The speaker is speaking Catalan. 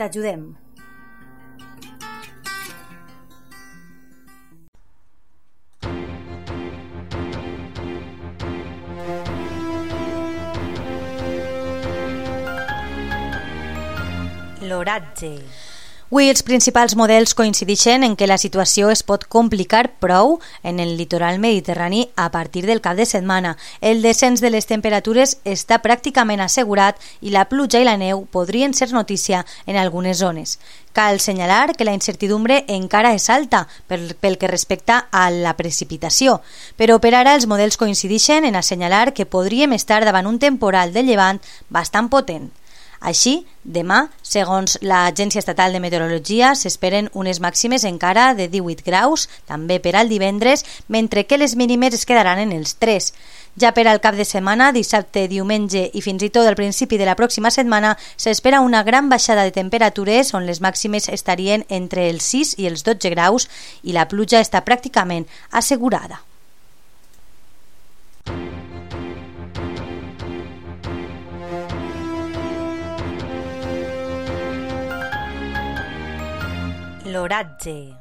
T'ajudem. L'oratge. Avui els principals models coincideixen en que la situació es pot complicar prou en el litoral mediterrani a partir del cap de setmana. El descens de les temperatures està pràcticament assegurat i la pluja i la neu podrien ser notícia en algunes zones. Cal senyalar que la incertidumbre encara és alta pel, que respecta a la precipitació, però per ara els models coincideixen en assenyalar que podríem estar davant un temporal de llevant bastant potent. Així, demà, segons l'Agència Estatal de Meteorologia, s'esperen unes màximes encara de 18 graus, també per al divendres, mentre que les mínimes es quedaran en els 3. Ja per al cap de setmana, dissabte, diumenge i fins i tot al principi de la pròxima setmana, s'espera una gran baixada de temperatures on les màximes estarien entre els 6 i els 12 graus i la pluja està pràcticament assegurada. L'oratge